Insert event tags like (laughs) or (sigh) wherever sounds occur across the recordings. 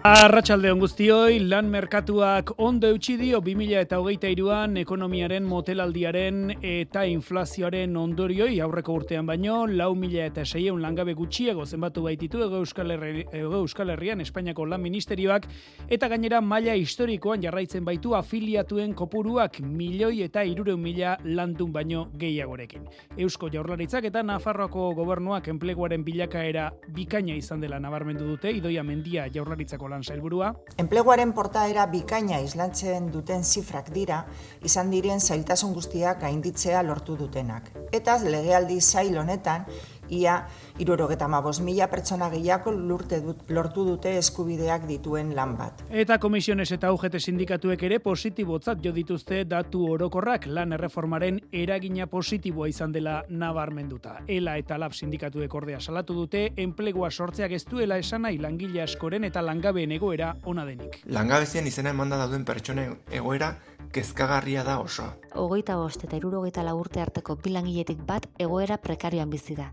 Arratxalde guztioi, lan merkatuak ondo eutxi dio 2000 eta hogeita iruan ekonomiaren motelaldiaren eta inflazioaren ondorioi aurreko urtean baino, lau mila eta seieun langabe gutxiego zenbatu baititu ego Euskal, Herri, ego Euskal Herrian Espainiako lan ministerioak eta gainera maila historikoan jarraitzen baitu afiliatuen kopuruak milioi eta irureun mila landun baino gehiagorekin. Eusko jaurlaritzak eta Nafarroako gobernuak enpleguaren bilakaera bikaina izan dela nabarmendu dute, idoia mendia jaurlaritzako lan sailburua. Enpleguaren portaera bikaina islantzen duten zifrak dira, izan diren zailtasun guztiak gainditzea lortu dutenak. Eta legealdi zail honetan, ia irurogeta mabos mila pertsona gehiako lurte dut, lortu dute eskubideak dituen lan bat. Eta komisiones eta UGT sindikatuek ere positibotzat jo dituzte datu orokorrak lan erreformaren eragina positiboa izan dela nabarmenduta. Ela eta lab sindikatuek ordea salatu dute enplegua sortzeak ez duela esanai langile askoren eta langabeen egoera ona denik. Langabezian izena emanda dauden pertsonen egoera kezkagarria da oso. Hogeita bost eta irurogeita urte arteko bilangiletik bat egoera prekarioan bizi da.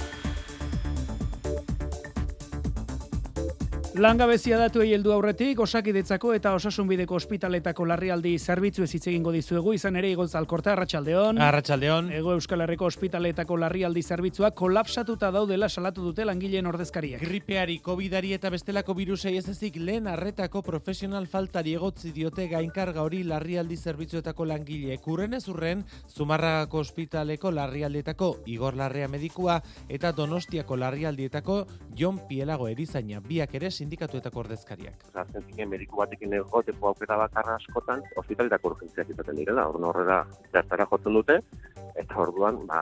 Langabezia datu heldu aurretik, osakidetzako eta osasunbideko ospitaletako larrialdi zerbitzu ez egingo dizuegu, izan ere igoltza alkorta, Arratxaldeon. Arratxaldeon. Ego Euskal Herriko ospitaletako larrialdi zerbitzua kolapsatuta daudela salatu dute langileen ordezkariak. Gripeari, COVIDari eta bestelako virusei ez ezik lehen arretako profesional faltari egotzi diote gainkarga hori larrialdi zerbitzuetako langile. Kurren ez urren, Zumarragako ospitaleko larrialdietako Igor Larrea medikua eta Donostiako larrialdietako Jon Pielago erizaina biak ere sindikatuetako ordezkariak. Zartzen zinen mediku batekin egoteko aukera bakarra askotan, ospitaletako urgentziak izaten direla, orduan horrela zertara jotzen dute, eta orduan, ba,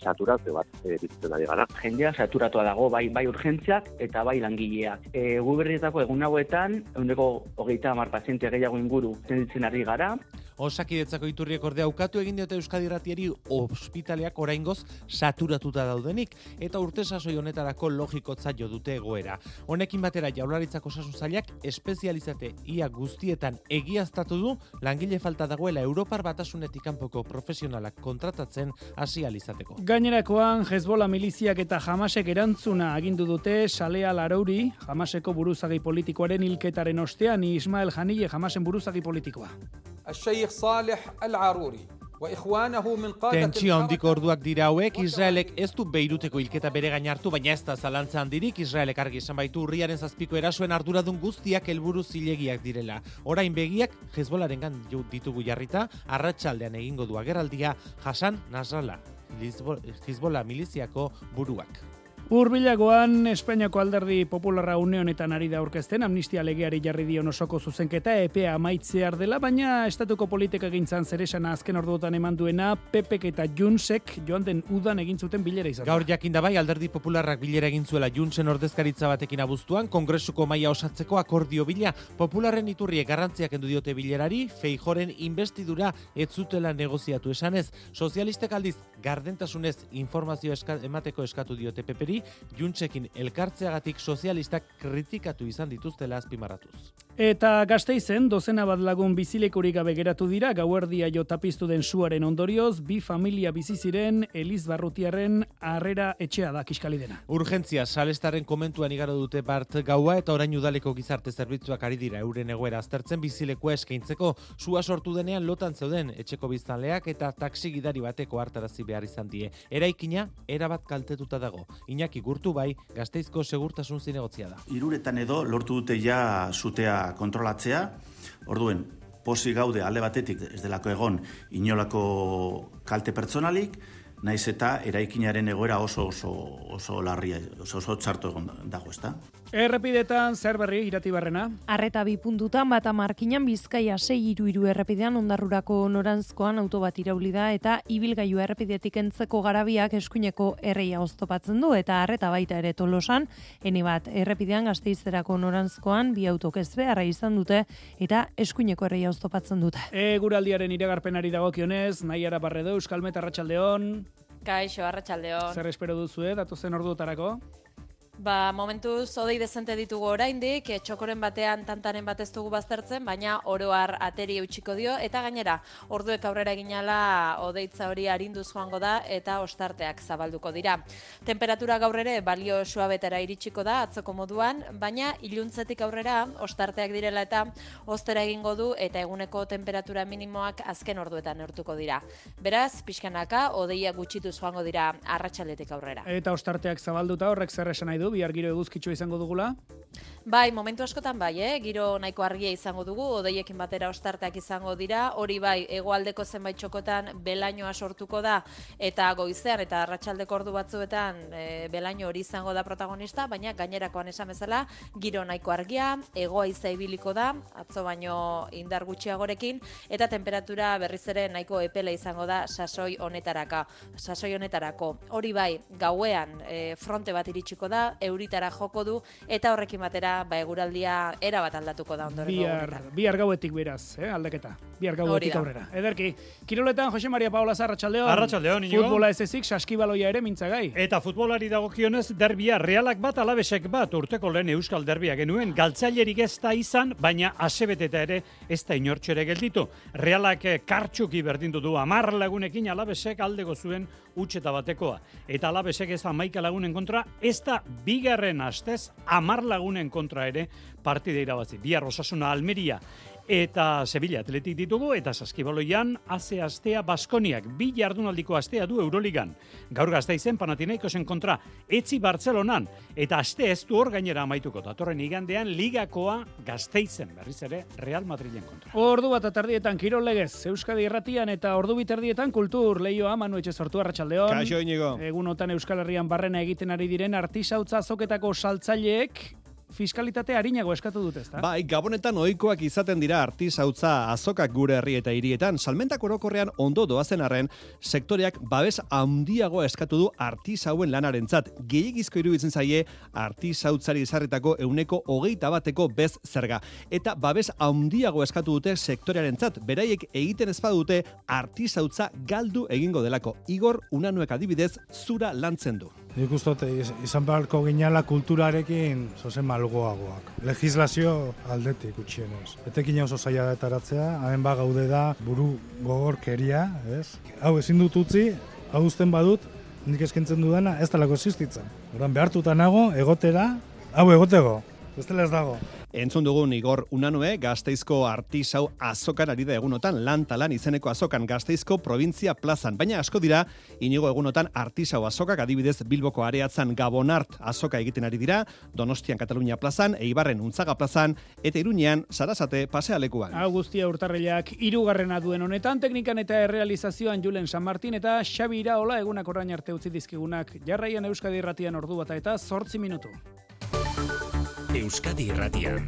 saturazio bat e, bizitzen ari gara. Jendea saturatua dago, bai bai urgentziak eta bai langileak. E, gu berrietako egun hauetan, eguneko hogeita hamar pazientia gehiago inguru zenditzen ari gara, Osakidetzako iturriek ordea aukatu egin diote Euskadi Ratiari ospitaleak oraingoz saturatuta daudenik eta urte sasoi honetarako logikotza jo dute egoera. Honekin batera Jaurlaritzako osasun zailak espezializate ia guztietan egiaztatu du langile falta dagoela Europar batasunetik kanpoko profesionalak kontratatzen hasi izateko. Gainerakoan Hezbola miliziak eta Hamasek erantzuna agindu dute Salea Larouri, Hamaseko buruzagi politikoaren hilketaren ostean Ismael Hanille Hamasen buruzagi politikoa. الشيخ صالح العاروري Tentsio handiko orduak dira hauek, Israelek ez du beiruteko hilketa bere gain hartu, baina ez da zalantza handirik, Israelek argi esan baitu urriaren zazpiko erasuen arduradun guztiak helburu zilegiak direla. Orain begiak, Hezbolaren gan ditugu jarrita, arratsaldean egingo du agerraldia, Hasan Nasrallah, Hezbola miliziako buruak. Urbilagoan, Espainiako alderdi popularra une honetan ari da aurkezten amnistia legeari jarri dion osoko zuzenketa epea amaitzear dela, baina estatuko politika gintzan zeresana azken orduotan eman duena Pepek eta Junsek joan den udan egin zuten bilera izan. Gaur jakin da bai alderdi popularrak bilera egin zuela Junsen ordezkaritza batekin abuztuan, kongresuko maila osatzeko akordio bila, popularren iturriek garrantziak endu diote bilerari, feijoren investidura ez zutela negoziatu esanez, sozialistek aldiz gardentasunez informazio emateko eskatu diote Peperi, Juntsekin elkartzeagatik sozialistak kritikatu izan dituztela azpimarratuz. Eta gazteizen, dozena bat lagun bizilekurik gabe geratu dira, gauerdia jo tapiztu den suaren ondorioz, bi familia bizi ziren Eliz Barrutiarren harrera etxea da kiskali dena. Urgentzia, salestaren komentuan igaro dute bart gaua eta orain udaleko gizarte zerbitzuak ari dira euren egoera aztertzen bizilekua eskaintzeko sua sortu denean lotan zeuden etxeko biztanleak eta taksi gidari bateko hartarazi behar izan die. Eraikina, erabat kaltetuta dago. Iñaki gurtu bai, gazteizko segurtasun zinegotzia da. Iruretan edo lortu dute ja zutea kontrolatzea, orduen, posi gaude alde batetik ez delako egon inolako kalte pertsonalik, naiz eta eraikinaren egoera oso oso oso larria, oso oso txarto egon dago, ezta? Errepidetan zer berri irati barrena? Arreta bi puntutan bat amarkinan bizkaia 6 iru iru errepidean ondarrurako norantzkoan auto bat irauli da eta ibilgailu errepidetik entzeko garabiak eskuineko erreia oztopatzen du eta arreta baita ere tolosan, eni bat errepidean gazteizerako norantzkoan bi autok ez beharra izan dute eta eskuineko erreia oztopatzen dute. E, guraldiaren iragarpenari dagokionez, nahi ara barre du, Euskalmet Arratxaldeon. Kaixo, Arratxaldeon. Zer espero duzu, eh, datu zen orduotarako? Ba, momentuz odei dezente ditugu oraindik, txokoren batean tantanen bat ez dugu baztertzen, baina oroar ateri eutxiko dio, eta gainera, orduek aurrera eginala odeitza hori arinduz joango da, eta ostarteak zabalduko dira. Temperatura gaur ere balio suabetera iritsiko da, atzoko moduan, baina iluntzetik aurrera, ostarteak direla eta ostera egingo du, eta eguneko temperatura minimoak azken orduetan neurtuko dira. Beraz, pixkanaka, odeia gutxitu joango dira arratsaldetik aurrera. Eta ostarteak zabalduta horrek zer esan nahi du, bihar giro eguzkitxo izango dugula? Bai, momentu askotan bai, eh? giro nahiko argia izango dugu, odeiekin batera ostarteak izango dira, hori bai, hegoaldeko zenbait txokotan belainoa sortuko da, eta goizean eta arratsaldeko ordu batzuetan e, belaino hori izango da protagonista, baina gainerakoan esan bezala, giro nahiko argia, egoa iza ibiliko da, atzo baino indar gutxiagorekin, eta temperatura berriz ere nahiko epela izango da sasoi honetaraka, sasoi honetarako. Hori bai, gauean e, fronte bat iritsiko da, euritara joko du, eta horrekin batera ba eguraldia era bat aldatuko da ondorengo bihar, bihar gauetik beraz, eh, aldaketa. Bihar gauetik aurrera. Ederki, kiroletan Jose Maria Paola Zarratxaldeon. Arratxaldeon, inigo. Futbola ez ezik, saskibaloia ere mintzagai. Eta futbolari dagokionez derbia realak bat alabesek bat urteko lehen euskal derbia genuen. Galtzailerik ez da izan, baina asebeteta ere ez da inortxere gelditu. Realak eh, kartxuki berdindu du amar lagunekin alabesek aldego zuen utxeta batekoa. Eta alabesek ez amaika lagunen kontra, ez da bigarren astez amar lagunen kontra ere partida irabazi. Bihar osasuna Almeria eta Sevilla Atletik ditugu eta Saskibaloian haze astea Baskoniak bi jardunaldiko astea du Euroligan. Gaur gaztaizen Panathinaikosen kontra etzi Bartzelonan eta aste ez du hor gainera amaituko. Datorren igandean ligakoa gazteizen berriz ere Real Madrilen kontra. Ordu bat atardietan Kirol Legez, Euskadi Irratian eta ordu biterdietan Kultur Leioa Manu Etxe sortu arratsaldeon. Kaixo inigo. Egunotan Euskal Herrian barrena egiten ari diren artisautza azoketako saltzaileek fiskalitate harinago eskatu dut, ezta? Bai, gabonetan ohikoak izaten dira artisautza azokak gure herri eta hirietan, salmentak orokorrean ondo doazen arren, sektoreak babes handiago eskatu du artisauen lanarentzat. Gehiagizko iruditzen zaie artisautzari izarritako euneko hogeita bateko bez zerga. Eta babes handiago eskatu dute sektorearentzat, beraiek egiten ez badute artisautza galdu egingo delako. Igor, unanuek adibidez, zura lantzen du. Nik uste izan beharko ginala kulturarekin zozen malgoagoak. Legislazio aldetik utxienez. Etekin oso zaila da etaratzea, ba gaude da buru gogorkeria, ez? Hau ezin dut utzi, hau uzten badut, nik eskentzen dudana ez talako existitzen. Oran behartuta nago, egotera, hau egotego, ez ez dago. Entzun dugun Igor Unanue, gazteizko artisau azokan ari da egunotan, lan talan izeneko azokan gazteizko provintzia plazan. Baina asko dira, inigo egunotan artisau azokak adibidez Bilboko areatzan Gabonart azoka egiten ari dira, Donostian Katalunia plazan, Eibarren Untzaga plazan, eta Iruñean Sarasate pasealekuan. Hau guztia urtarrilak irugarrena duen honetan, teknikan eta errealizazioan Julen San Martin eta Xabi Iraola egunak orain arte utzi dizkigunak jarraian Euskadi Irratian ordu bata eta zortzi minutu. Euskadi Irratian.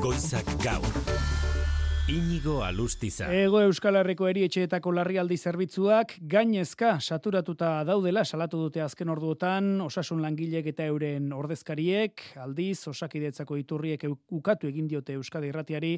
Goizak gaur. Inigo Alustiza. Ego Euskal Herriko erietxeetako larrialdi zerbitzuak gainezka saturatuta daudela salatu dute azken orduotan osasun langilek eta euren ordezkariek, aldiz osakidetzako iturriek ukatu egin diote Euskadi Irratiari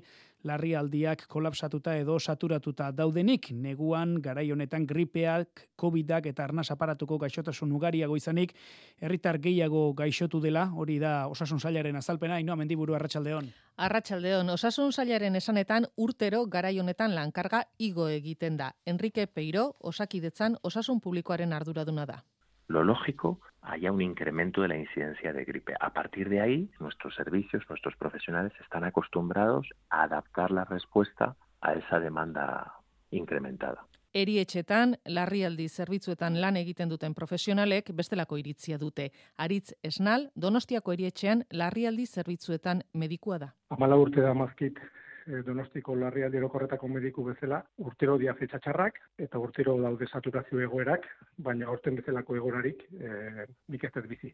larrialdiak kolapsatuta edo saturatuta daudenik neguan garai honetan gripeak, covidak eta arnaz aparatuko gaixotasun ugariago izanik herritar gehiago gaixotu dela, hori da osasun sailaren azalpena, inoa mendiburu arratsaldeon. Arratsaldeon, osasun sailaren esanetan urtero garai honetan lankarga igo egiten da. Enrique Peiro, osakidetzan osasun publikoaren arduraduna da. Lo lógico, haya un incremento de la incidencia de gripe. A partir de ahí, nuestros servicios, nuestros profesionales están acostumbrados a adaptar la respuesta a esa demanda incrementada. Erietxetan, larrialdi zerbitzuetan lan egiten duten profesionalek bestelako iritzia dute. Aritz Esnal, Donostiako erietxean larrialdi zerbitzuetan medikua da. Amala urte da mazkit Donostiko larrialdi erokorretako mediku bezala, urtero dia fetxatxarrak eta urtero daude saturazio egoerak, baina orten bezalako egorarik e, nik ez bizi.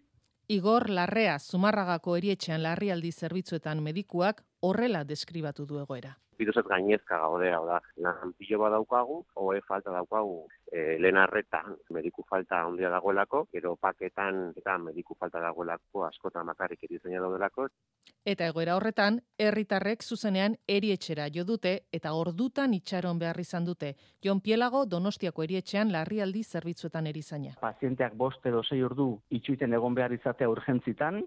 Igor Larrea, Zumarragako erietxean larrialdi zerbitzuetan medikuak, horrela deskribatu du egoera birusez gainezka gaude, hau da, lan pilo bat daukagu, hoe falta daukagu e, lehen arretan mediku falta handia dagoelako, gero paketan eta mediku falta dagoelako askotan bakarrik erizaina daudelako. Eta egoera horretan, herritarrek zuzenean erietxera jo dute eta ordutan itxaron behar izan dute. Jon Pielago Donostiako erietxean larrialdi zerbitzuetan erizaina. Pazienteak bost edo sei ordu itxuiten egon behar izatea urgentzitan,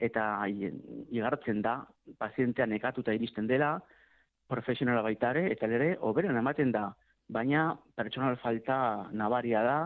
eta igartzen da, pazientea nekatuta iristen dela, profesionala baitare, eta ere, oberen ematen da, baina pertsonal falta nabaria da.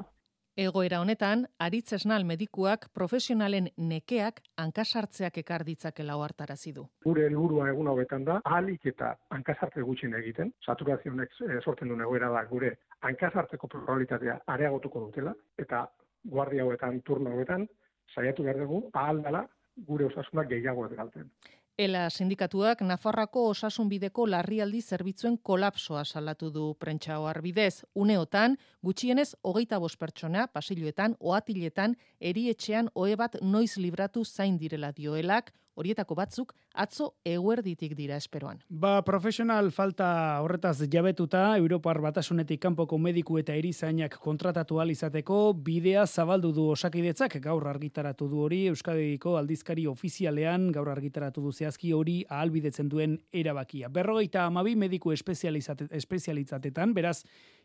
Egoera honetan, aritz esnal medikuak profesionalen nekeak hankasartzeak ekar ditzakela hartarazi du. Gure helburua egun hauetan da, ahalik eta hankasartze gutxin egiten, saturazionek eh, sortzen duen egoera da gure hankasartzeko probabilitatea areagotuko dutela, eta guardia hauetan, turno hauetan, saiatu behar dugu, ahal dela, gure osasunak gehiago ez galten. Ela sindikatuak Nafarrako osasunbideko larrialdi zerbitzuen kolapsoa salatu du prentsa bidez. Uneotan, gutxienez hogeita bost pertsona, pasiluetan, oatiletan, erietxean oe bat noiz libratu zain direla dioelak, horietako batzuk atzo eguerditik dira esperoan. Ba, profesional falta horretaz jabetuta, Europar batasunetik kanpoko mediku eta erizainak kontratatu izateko bidea zabaldu du osakidetzak gaur argitaratu du hori Euskadiko aldizkari ofizialean gaur argitaratu du zehazki hori ahalbidetzen duen erabakia. Berrogeita amabi mediku espezializatetan, beraz,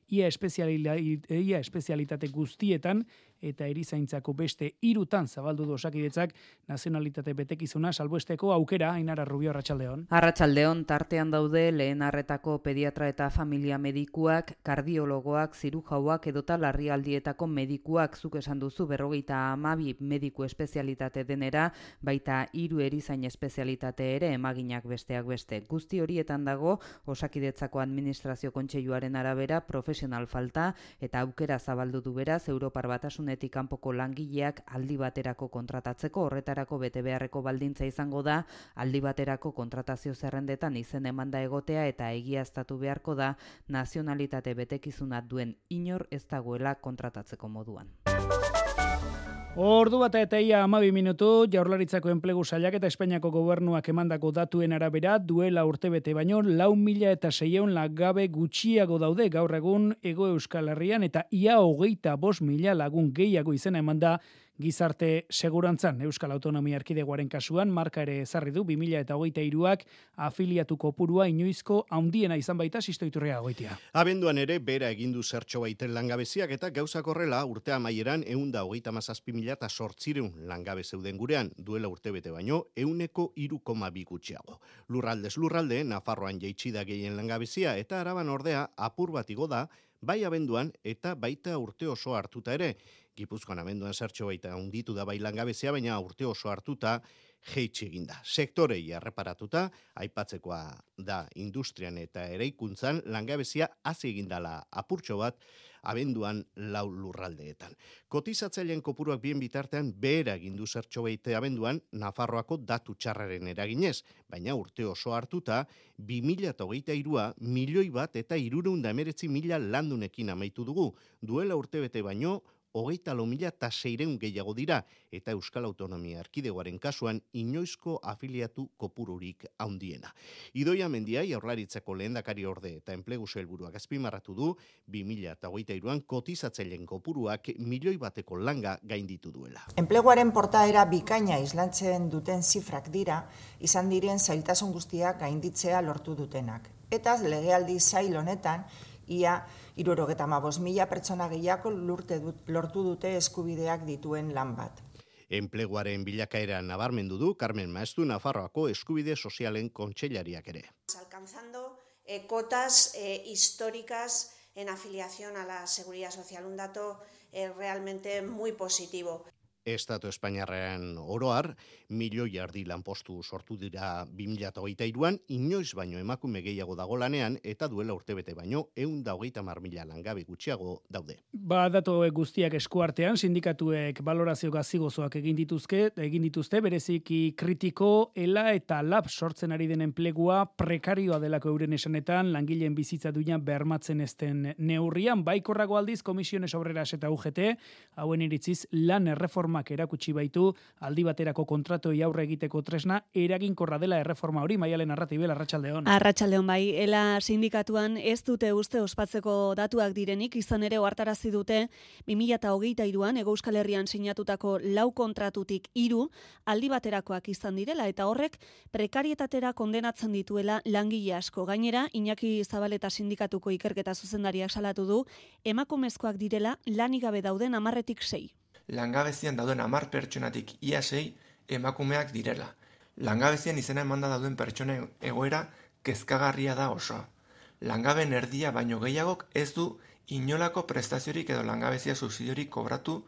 ia, ia espezialitate guztietan eta erizaintzako beste irutan zabaldu du osakidetzak nazionalitate betekizuna salbuesteko aukera Ainara Rubio Arratsaldeon. Arratsaldeon tartean daude lehen arretako pediatra eta familia medikuak, kardiologoak, zirujauak edota larrialdietako medikuak zuk esan duzu berrogeita amabi mediku espezialitate denera, baita hiru erizain espezialitate ere emaginak besteak beste. Guzti horietan dago osakidetzako administrazio kontseiluaren arabera profesional falta eta aukera zabaldu du beraz Europar Batasun batasunetik kanpoko langileak aldi baterako kontratatzeko. Horretarako bete beharreko baldintza izango da. Aldi baterako kontratazio zerrendetan izen emanda egotea eta egiaztatu beharko da. Nazionalitate betekizunat duen inor ez dagoela kontratatzeko moduan. Ordu bat eta ia amabi minutu, jaurlaritzako enplegu sailak eta Espainiako gobernuak emandako datuen arabera, duela urtebete baino, lau mila eta seieun lagabe gutxiago daude gaur egun ego euskal herrian, eta ia hogeita bos mila lagun gehiago izena emanda gizarte segurantzan Euskal Autonomia Erkidegoaren kasuan marka ere ezarri du 2023ak afiliatu kopurua inoizko handiena izan baita sistoiturria goitia. Abenduan ere bera egin du zertxo baiten langabeziak eta gauzak horrela urtea maieran 137.000 eta 800 langabe zeuden gurean duela urtebete baino 100,2 gutxiago. Lurraldez lurralde Nafarroan jaitsi da gehien langabezia eta Araban ordea apur bat igo da bai abenduan eta baita urte oso hartuta ere. Gipuzkoan amenduan zertxo baita unditu da bai langabezia, baina urte oso hartuta jeitsi eginda. Sektorei erreparatuta, aipatzekoa da industrian eta eraikuntzan langabezia hazi egindala apurtxo bat, abenduan lau lurraldeetan. Kotizatzaileen kopuruak bien bitartean behera gindu zertxo baite abenduan Nafarroako datu txarraren eraginez, baina urte oso hartuta, 2008a milioi bat eta irureunda emeretzi mila landunekin amaitu dugu. Duela urte bete baino, hogeita lo mila eta seireun gehiago dira, eta Euskal Autonomia Erkidegoaren kasuan inoizko afiliatu kopururik handiena. Idoia mendia, jaurlaritzako lehendakari orde eta enplegu helburuak azpimarratu du, 2000 eta hogeita iruan kotizatzeilen kopuruak milioi bateko langa gainditu duela. Enpleguaren portaera bikaina islantzen duten zifrak dira, izan diren zailtasun guztiak gainditzea lortu dutenak. Eta legealdi zail honetan, ia irurogeta mabos mila pertsona gehiako lurte lortu dute eskubideak dituen lan bat. Enpleguaren bilakaera nabarmendu du Carmen Maestu Nafarroako eskubide sozialen kontseilariak ere. Alcanzando eh, cotas eh, históricas en afiliación a la seguridad social, un dato eh, realmente muy positivo. Estatu Espainiarrean oroar, milioi ardi lanpostu sortu dira 2008an, inoiz baino emakume gehiago dago lanean, eta duela urtebete baino, eun da hogeita marmila langabe gutxiago daude. Ba, datu guztiak eskuartean, sindikatuek valorazio gazigozoak egin dituzke, egin dituzte, bereziki kritiko, ela eta lab sortzen ari den enplegua, prekarioa delako euren esanetan, langileen bizitza duina bermatzen ezten neurrian, baikorrago aldiz, komisiones obreras eta UGT, hauen iritziz, lan erreforma erreformak erakutsi baitu aldi baterako kontratoi aurre egiteko tresna eraginkorra dela erreforma hori Maialen Arratibel Arratsaldeon. Arratsaldeon bai, ela sindikatuan ez dute uste ospatzeko datuak direnik izan ere ohartarazi dute 2023an Ego Euskal Herrian sinatutako lau kontratutik hiru aldi baterakoak izan direla eta horrek prekarietatera kondenatzen dituela langile asko. Gainera, Iñaki Zabaleta sindikatuko ikerketa zuzendariak salatu du emakumezkoak direla lanik gabe dauden 10etik 6. Langabezian dauden 10 pertsonatik ia 6 emakumeak direla. Langabezian izena emanda dauden pertsonen egoera kezkagarria da oso. Langaben erdia baino gehiagok ez du inolako prestaziorik edo langabezia subsidiorik kobratu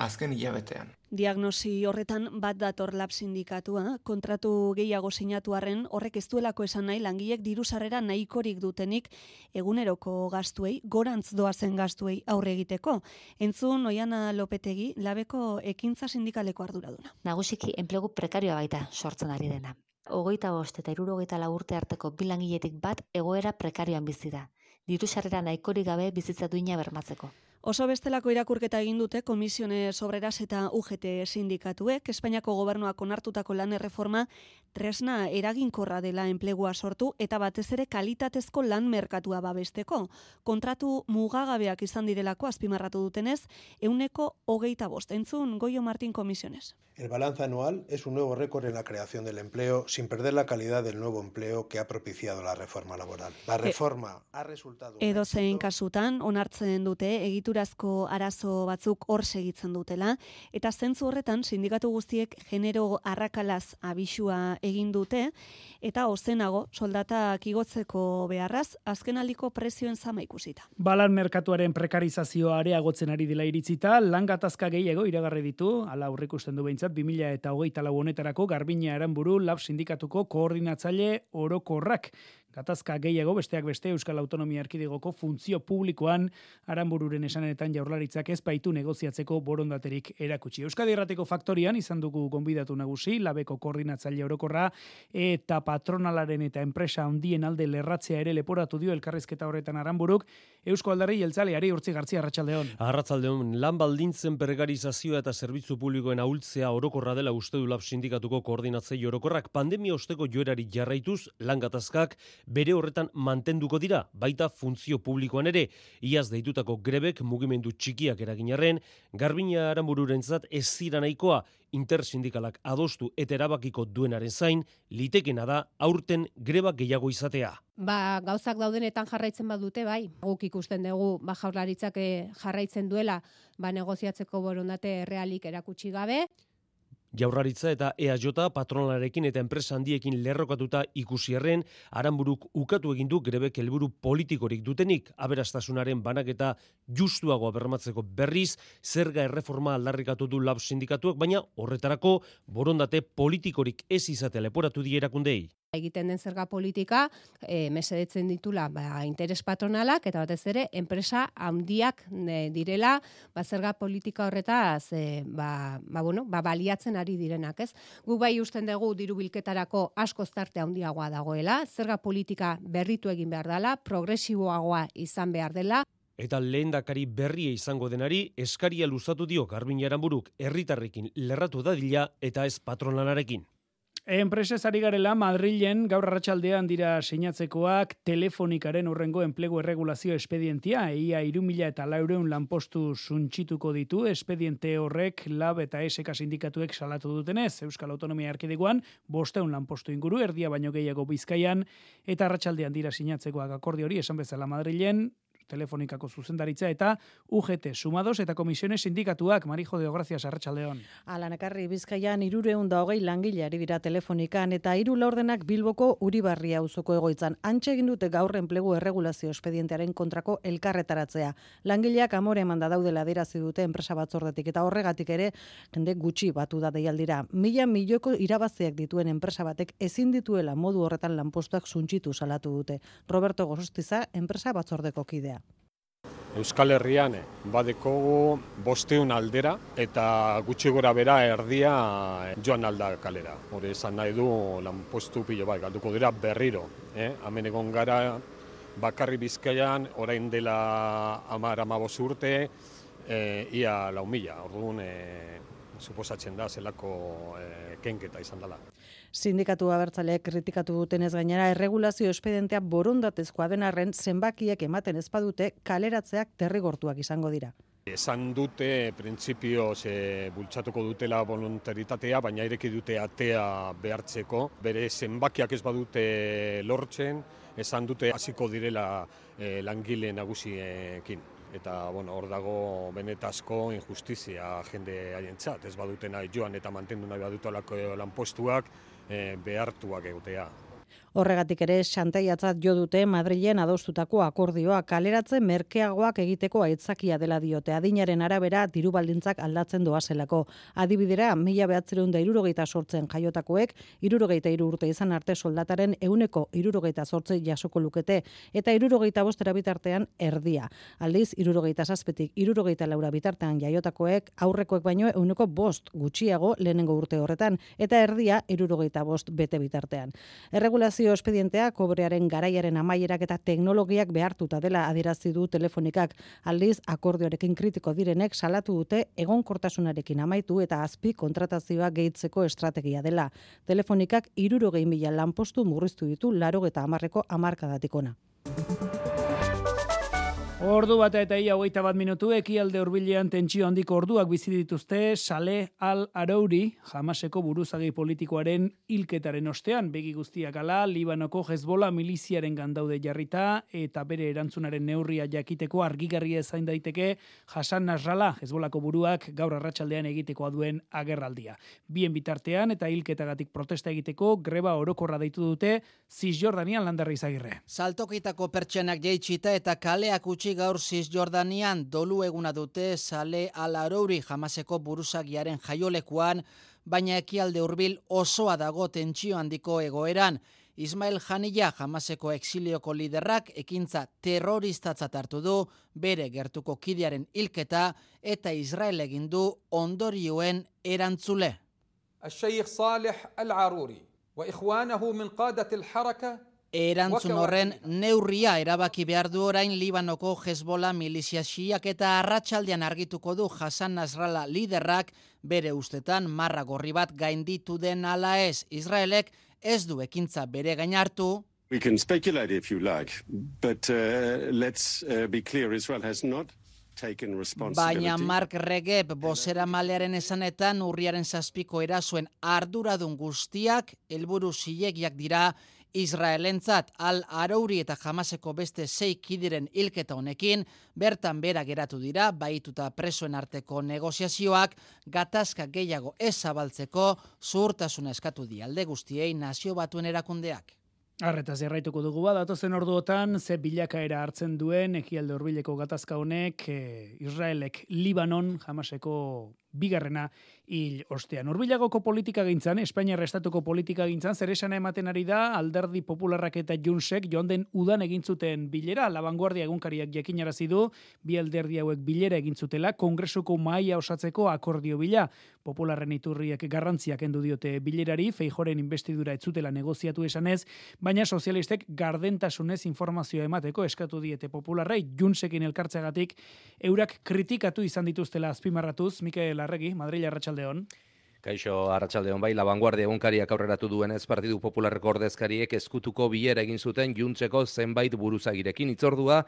azken hilabetean. Diagnosi horretan bat dator lab sindikatua, kontratu gehiago sinatuaren horrek ez duelako esan nahi langilek diru sarrera nahikorik dutenik eguneroko gastuei, gorantz doazen gastuei aurre egiteko. Entzun Oiana Lopetegi, labeko ekintza sindikaleko arduraduna. Nagusiki enplegu prekarioa baita sortzen ari dena. Ogoita bost eta irurogeita urte arteko bilangiletik bat egoera prekarioan bizi da. Diru sarrera nahikorik gabe bizitza duina bermatzeko. Oso bestelako irakurketa egin dute Komisione Sobreras eta UGT sindikatuek, Espainiako gobernuak onartutako lan erreforma tresna eraginkorra dela enplegua sortu eta batez ere kalitatezko lan merkatua babesteko. Kontratu mugagabeak izan direlako azpimarratu dutenez, euneko hogeita bost. Entzun, Goio Martín Komisiones. El balance anual es un nuevo récord en la creación del empleo sin perder la calidad del nuevo empleo que ha propiciado la reforma laboral. La reforma ha resultado... Edo zein kasutan, onartzen dute egiturazko arazo batzuk hor segitzen dutela, eta zentzu horretan sindikatu guztiek genero arrakalaz abisua egin dute, eta ozenago soldatak igotzeko beharraz, azkenaldiko prezioen zama ikusita. Balan merkatuaren prekarizazioa areagotzen ari dela iritzita, lan gatazka gehiago iragarri ditu, ala aurrikusten du behintzat, 2000 eta hogeita lau honetarako Garbina Eranburu Lab Sindikatuko koordinatzaile orokorrak. Gatazka gehiago besteak beste Euskal Autonomia Erkidegoko funtzio publikoan aranbururen esanetan jaurlaritzak ez baitu negoziatzeko borondaterik erakutsi. Euskadi Errateko Faktorian izan dugu gonbidatu nagusi, labeko koordinatzaile orokorra eta patronalaren eta enpresa handien alde lerratzea ere leporatu dio elkarrezketa horretan aranburuk, Eusko Aldarri jeltzaleari urtzi gartzia arratsaldeon. Arratsaldeon lan baldintzen pergarizazioa eta zerbitzu publikoen ahultzea orokorra dela uste du lab sindikatuko koordinatzaile orokorrak pandemia osteko joerari jarraituz lan gatazkak bere horretan mantenduko dira, baita funtzio publikoan ere, iaz deitutako grebek mugimendu txikiak eraginarren, garbina aranbururentzat ez zira nahikoa intersindikalak adostu eta erabakiko duenaren zain, litekena da aurten greba gehiago izatea. Ba, gauzak daudenetan jarraitzen badute, bai. Guk ikusten dugu, ba, jaurlaritzak eh, jarraitzen duela, ba, negoziatzeko borondate realik erakutsi gabe. Jaurraritza eta EAJ patronalarekin eta enpresa handiekin lerrokatuta ikusierren, aranburuk ukatu egin du grebek helburu politikorik dutenik, aberastasunaren banaketa justuagoa bermatzeko berriz, zerga erreforma aldarrikatu du lab sindikatuak, baina horretarako borondate politikorik ez izate leporatu di erakundei egiten den zerga politika e, mesedetzen ditula ba, interes patronalak eta batez ere enpresa handiak e, direla ba, zerga politika horretaz e, ba, ba, bueno, ba, baliatzen ari direnak, ez? Gu bai usten dugu diru bilketarako asko zarte handiagoa dagoela, zerga politika berritu egin behar dela, progresiboagoa izan behar dela. Eta lehendakari berria izango denari, eskaria luzatu dio Garbin Aranburuk herritarrekin lerratu dadila eta ez patronalarekin. Enpresez ari garela Madrilen gaur arratsaldean dira sinatzekoak telefonikaren urrengo enplegu erregulazio espedientia. Ia irumila eta laureun lanpostu suntxituko ditu espediente horrek lab eta SK sindikatuek salatu dutenez. Euskal Autonomia Erkidegoan bosteun lanpostu inguru erdia baino gehiago bizkaian eta arratsaldean dira sinatzekoak akordi hori esan bezala Madrilen telefonikako zuzendaritza eta UGT sumados eta komisiones sindikatuak Marijo de Gracias Arratsaldeon. Alan ekarri Bizkaian 320 langile ari dira telefonikan eta hiru laurdenak Bilboko Uribarria auzoko egoitzan antxe egin dute gaur enplegu erregulazio espedientearen kontrako elkarretaratzea. Langileak amore emanda daudela adierazi dute enpresa batzordetik eta horregatik ere jende gutxi batu da deialdira. Mila milioko irabaziak dituen enpresa batek ezin dituela modu horretan lanpostuak suntxitu salatu dute. Roberto Gosostiza enpresa batzordeko kidea. Euskal Herrian eh, badekogu bosteun aldera eta gutxi gora bera erdia eh, joan alda kalera. Hore esan nahi du lanpostu pilo bai, galduko dira berriro. Eh? Hemen egon gara bakarri bizkaian, orain dela amar amabos urte, eh, ia lau mila. Orduan, eh, suposatzen da zelako e, kenketa izan dela. Sindikatu abertzaleek kritikatu dutenez gainera erregulazio espedientea borondatezkoa den arren zenbakiek ematen ezpadute kaleratzeak derrigortuak izango dira. Esan dute, printzipio, ze bultzatuko dutela voluntaritatea, baina ireki dute atea behartzeko. Bere zenbakiak ez badute lortzen, esan dute hasiko direla e, langile nagusiekin. Eta, bueno, hor dago benetazko injustizia jende haientzat. Ez badute nahi joan eta mantendu nahi badutolako lanpostuak e, behartuak egotea. Horregatik ere xantaiatzat jo dute Madrilen adostutako akordioa kaleratze merkeagoak egiteko aitzakia dela diote. Adinaren arabera diru baldintzak aldatzen doazelako. Adibidera, mila behatzerun da irurogeita sortzen jaiotakoek, irurogeita iru urte izan arte soldataren euneko irurogeita sortze jasoko lukete, eta irurogeita bostera bitartean erdia. Aldiz, irurogeita zazpetik, irurogeita laura bitartean jaiotakoek, aurrekoek baino euneko bost gutxiago lehenengo urte horretan, eta erdia irurogeita bost bete bitartean. Erregulazio Informazio espedientea kobrearen garaiaren amaierak eta teknologiak behartuta dela adierazi du telefonikak. Aldiz, akordioarekin kritiko direnek salatu dute egonkortasunarekin amaitu eta azpi kontratazioa gehitzeko estrategia dela. Telefonikak irurogei mila lanpostu murriztu ditu laro eta amarreko amarkadatikona. Ordu bat eta ia hogeita bat minutu ekialde hurbilean tentsio handiko orduak bizi dituzte Sale al Arouri, jamaseko buruzagi politikoaren hilketaren ostean begi guztiak ala Libanoko Hezbola miliziaren gandaude jarrita eta bere erantzunaren neurria jakiteko argigarria ezain daiteke Hasan Nasralla Hezbolako buruak gaur arratsaldean egitekoa duen agerraldia. Bien bitartean eta hilketagatik protesta egiteko greba orokorra deitu dute Cisjordanian landarra izagirre. Saltokitako pertsenak jaitsita eta kaleak utzi gaur Jordanian dolu eguna dute sale alarouri jamaseko buruzagiaren jaiolekuan, baina ekialde hurbil osoa dago tentsio handiko egoeran. Ismael Janilla jamaseko exilioko liderrak ekintza terroristatzat hartu du, bere gertuko kidiaren hilketa eta Israel egin du ondorioen erantzule. Al-Sheikh Salih Al-Aruri wa ikhwanahu min qadat al-haraka Erantzun horren neurria erabaki behar du orain Libanoko Hezbola milizia xiak eta arratsaldean argituko du Hasan Nasrallah liderrak bere ustetan marra gorri bat gainditu den ala ez. Israelek ez du ekintza bere gain hartu. We can speculate if you like, but uh, let's uh, be clear, Israel has not Baina Mark Regeb bozera malearen esanetan urriaren zazpiko erasuen arduradun guztiak helburu zilegiak dira Israelentzat al Arouri eta Hamaseko beste sei kidiren hilketa honekin bertan bera geratu dira baituta presoen arteko negoziazioak gatazka gehiago ez zabaltzeko zuhurtasuna eskatu di alde guztiei nazio batuen erakundeak. Arretaz erraituko dugu bat, datozen orduotan, ze bilakaera hartzen duen, ekialde horbileko gatazka honek, eh, Israelek Libanon, jamaseko bigarrena hil ostean. Urbilagoko politika gintzan, Espainiarra estatuko politika gintzan, zer esan ematen ari da, alderdi popularrak eta junsek joan den udan egintzuten bilera, labanguardia egunkariak jakinarazi du, bi alderdi hauek bilera egintzutela, kongresuko maia osatzeko akordio bila, popularren iturriek garrantziak endu diote bilerari, feijoren investidura etzutela negoziatu esanez, baina sozialistek gardentasunez informazioa emateko eskatu diete popularrei, junsekin elkartzeagatik, eurak kritikatu izan dituztela azpimarratuz, Mikel Larregui, Madrid y Arrachaldeón. Kaixo Arratsaldeon bai, la vanguardia egunkariak aurreratu duenez Partidu Popularreko ordezkariek eskutuko bilera egin zuten juntzeko zenbait buruzagirekin itzordua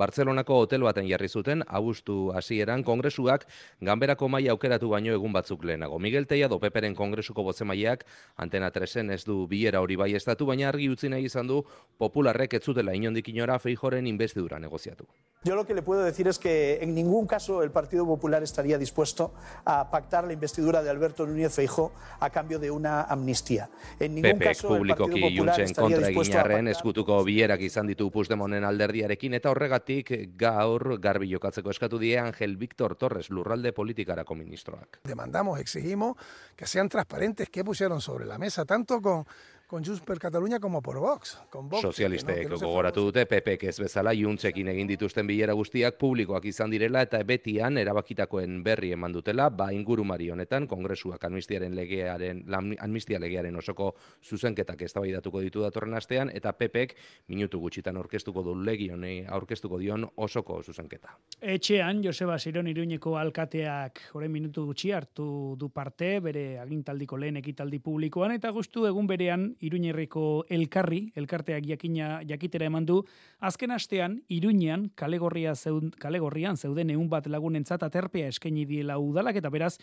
Bartzelonako hotel baten jarri zuten abustu hasieran kongresuak ganberako maila aukeratu baino egun batzuk lehenago. Miguel Teia do Peperen kongresuko bozemaileak Antena 3 ez du bilera hori bai estatu baina argi utzi nahi izan du Popularrek ez zutela inondik inora Feijoren investidura negoziatu. Yo lo que le puedo decir es que en ningún caso el Partido Popular estaría dispuesto a pactar la investidura de Alberto Núñez Núñez Feijo a cambio de una amnistía. En ningún Pepe caso el Partido Popular estaría dispuesto a pactar... eskutuko bierak izan ditu Puigdemonen alderdiarekin eta horregatik gaur garbi jokatzeko eskatu die Ángel Víctor Torres lurralde politikarako ministroak. Demandamos, exigimos que sean transparentes que pusieron sobre la mesa tanto con con Junts per Catalunya como por Vox. Con Vox Sozialistek no, gogoratu dute PPek ez bezala juntzekin egin dituzten bilera guztiak publikoak izan direla eta betian erabakitakoen berri eman dutela, ba ingurumari honetan kongresuak amnistiaren legearen amnistia legearen osoko zuzenketak eztabaidatuko ditu datorren astean eta PPek minutu gutxitan aurkeztuko du legi honei aurkeztuko dion osoko zuzenketa. Etxean Joseba Siron Iruñeko alkateak orain minutu gutxi hartu du parte bere agintaldiko lehen ekitaldi publikoan eta gustu egun berean Iruñerriko elkarri, elkarteak jakina jakitera eman du, azken astean Iruñean kalegorria zeuden, kalegorrian zeuden egun bat lagunentzat aterpea eskaini diela udalak eta beraz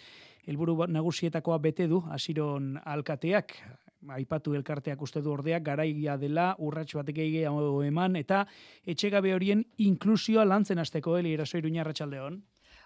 helburu nagusietakoa bete du hasiron alkateak. Aipatu elkarteak uste du ordeak garaia dela urrats batek eman eta etxegabe horien inklusioa lantzen hasteko heli eraso Iruña arratsaldeon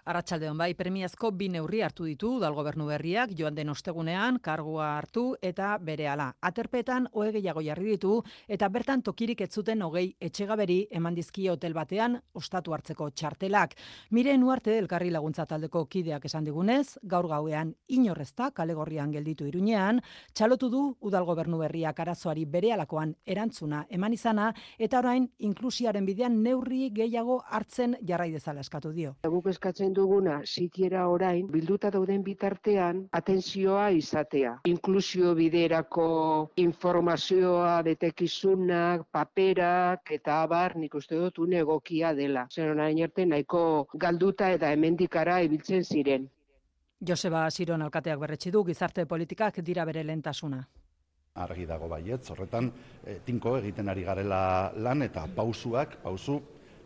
Arratxaldeon bai, premiazko bi neurri hartu ditu dal gobernu berriak joan den ostegunean kargua hartu eta bere ala. Aterpetan oe gehiago jarri ditu eta bertan tokirik ez zuten hogei etxegaberi eman dizki hotel batean ostatu hartzeko txartelak. Mire nuarte elkarri laguntza taldeko kideak esan digunez, gaur gauean inorrezta kalegorrian gelditu irunean, txalotu du udal gobernu berriak arazoari bere alakoan erantzuna eman izana eta orain inklusiaren bidean neurri gehiago hartzen jarrai dezala eskatu dio. Guk eskatzen duguna sikiera orain bilduta dauden bitartean atentzioa izatea. Inklusio biderako informazioa, detekizunak, paperak eta abar nik uste dut egokia dela. Zer orain arte nahiko galduta eta hemendikara ibiltzen ziren. Joseba Siron alkateak berretsi du gizarte politikak dira bere lentasuna argi dago baiet, horretan e, tinko egiten ari garela lan eta pausuak, pausu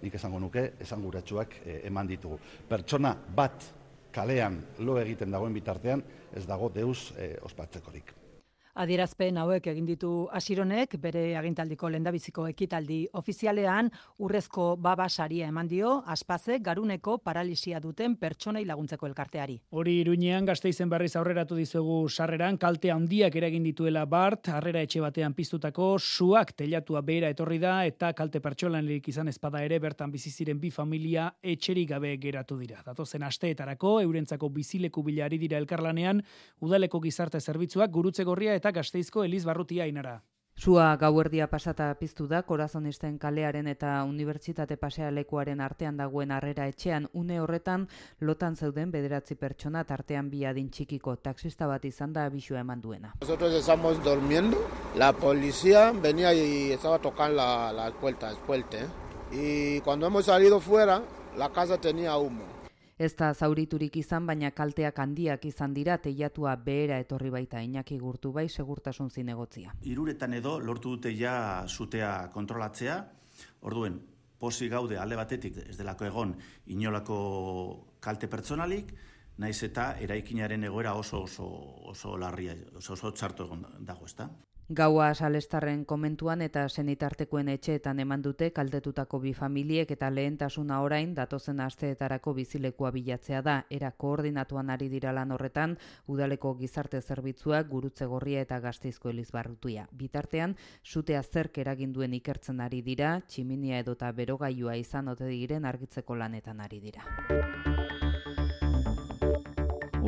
nik esango nuke esanguratsuak e, eman ditugu. Pertsona bat kalean lo egiten dagoen bitartean ez dago deus e, ospatzekorik. Adierazpen hauek egin ditu Asironek bere agintaldiko lendabiziko ekitaldi ofizialean urrezko baba saria eman dio aspaze garuneko paralisia duten pertsonei laguntzeko elkarteari. Hori Iruinean Gasteizen berriz aurreratu dizugu sarreran kalte handiak eragin dituela Bart harrera etxe batean piztutako suak telatua behera etorri da eta kalte pertsonalik izan espada ere bertan bizi ziren bi familia etxerik gabe geratu dira. Datozen asteetarako eurentzako bizileku bilari dira elkarlanean udaleko gizarte zerbitzuak gurutze gorria eta eta Gasteizko Eliz Barrutia inara. Zua gauerdia pasata piztu da korazonisten kalearen eta unibertsitate pasea lekuaren artean dagoen harrera etxean une horretan lotan zeuden bederatzi pertsona tartean bi adin txikiko taxista bat izan da abisua eman duena. Nosotros estamos durmiendo, la policía venía y estaba tocando la, la puerta, el puente, y cuando hemos salido fuera, la casa tenía humo. Ez da zauriturik izan, baina kalteak handiak izan dira teiatua behera etorri baita inaki gurtu bai segurtasun zinegotzia. Iruretan edo lortu dute ja zutea kontrolatzea, orduen posi gaude alde batetik ez delako egon inolako kalte pertsonalik, naiz eta eraikinaren egoera oso oso oso larria, oso oso txarto egon dago, ezta? Gaua salestarren komentuan eta senitartekoen etxeetan eman dute kaltetutako bi familiek eta lehentasuna orain datozen asteetarako bizilekua bilatzea da. Era koordinatuan ari dira lan horretan, udaleko gizarte zerbitzuak gurutze gorria eta gazteizko elizbarrutuia. Bitartean, sutea zerk eraginduen ikertzen ari dira, tximinia edota berogailua izan ote diren argitzeko lanetan ari dira.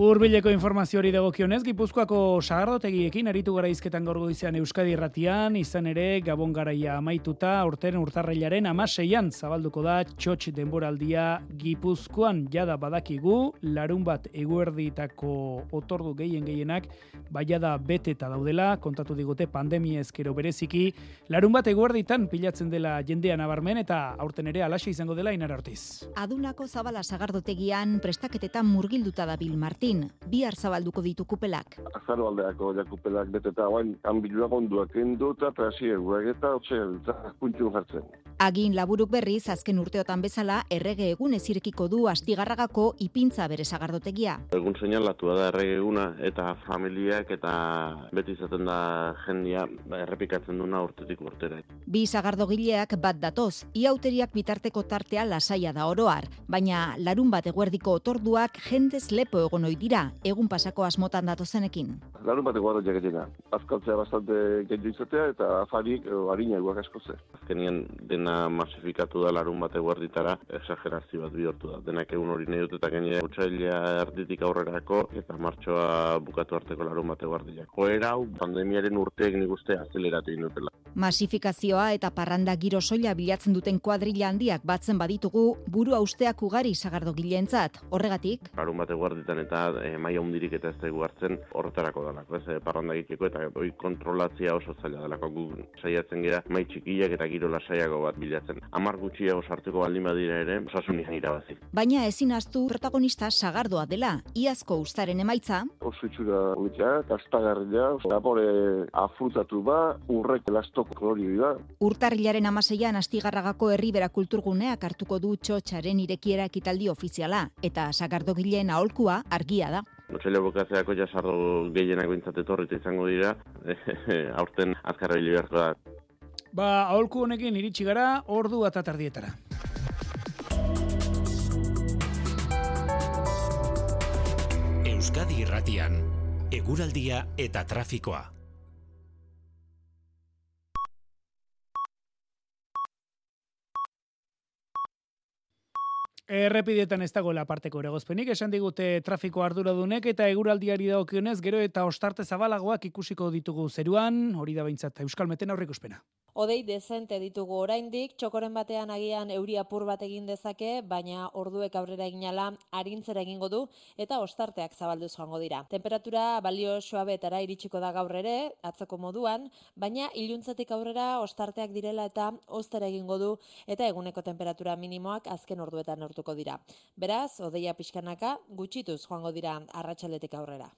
Urbileko informazio hori dagokionez, Gipuzkoako sagardotegiekin aritu gara izketan gorgo izan Euskadi Irratian, izan ere Gabon garaia amaituta, urteren urtarrailaren amaseian zabalduko da txotx denboraldia Gipuzkoan jada badakigu, larun bat eguerditako otordu gehien gehienak, baiada bete eta daudela, kontatu digote pandemia ezkero bereziki, larun bat eguerditan pilatzen dela jendean abarmen eta aurten ere alaxe izango dela inarartiz. Adunako zabala sagardotegian prestaketetan murgilduta da Bil Martin, Martin, bihar zabalduko ditu kupelak. Azaro aldeako jakupelak beteta guain, hanbilua gonduak endo eta prasi eta otxel, puntu jartzen. Agin laburuk berriz, azken urteotan bezala, errege egun ezirekiko du astigarragako ipintza bere sagardotegia. Egun seinalatu da errege eguna eta familiak eta beti izaten da jendia ba, errepikatzen duna urtetik urtera. Bi sagardogileak bat datoz, iauteriak bitarteko tartea lasaia da oroar, baina larun bat eguerdiko otorduak jendez lepo egon dira, egun pasako asmotan datozenekin. Larun bateko gara jaketena. Azkaltzea bastante gendu izatea eta afarik harina eguak asko ze. Azkenien dena masifikatu da larun bateko erditara exagerazio bat bihurtu da. Denak egun hori nahi dut eta genien utxailea erditik aurrerako eta martxoa bukatu arteko larun bateko erdiak. Joera hau pandemiaren urteek nik uste azeleratu inutela. Masifikazioa eta parranda giro soila bilatzen duten kuadrilla handiak batzen baditugu, buru austeak ugari sagardo gileentzat. Horregatik, Larun bateko erditan eta e, maia hundirik eta ez dugu hartzen horretarako dalako. Ez, e, parranda egiteko eta hoi kontrolatzia oso zaila dalako. Gu saiatzen gera mai txikiak eta giro lasaiago bat bilatzen. Amar gutxiago sartuko baldin badira ere, osasunian irabazi. baina ezin astu protagonista sagardoa dela. Iazko ustaren emaitza, Oso itxura politia, kastagarria, zapore afrutatu ba, urrek elastoko kolori da. urtarrilaren amaseian astigarragako herribera kulturguneak hartuko du txotxaren irekiera ekitaldi ofiziala, eta sagardogileen aholkua argia da. Otsaila bukatzeako ja sardo gehienak bintzat etorrita izango dira, (laughs) aurten azkarra hili beharko da. Ba, aholku honekin iritsi gara, ordu eta tardietara. Euskadi Irratian, eguraldia eta trafikoa. Errepidietan ez dagoela parteko eragozpenik, esan digute trafiko arduradunek eta eguraldiari dagokionez gero eta ostarte zabalagoak ikusiko ditugu zeruan, hori da behintzat Euskal Meten aurrikuspena. Odei dezente ditugu oraindik, txokoren batean agian euri apur bat egin dezake, baina orduek aurrera eginala arintzera egingo du eta ostarteak zabalduz joango dira. Temperatura balio suabetara iritsiko da gaur ere, atzoko moduan, baina iluntzetik aurrera ostarteak direla eta ostera egingo du eta eguneko temperatura minimoak azken orduetan neurtuko dira. Beraz, odeia pixkanaka gutxituz joango dira arratsaldetik aurrera.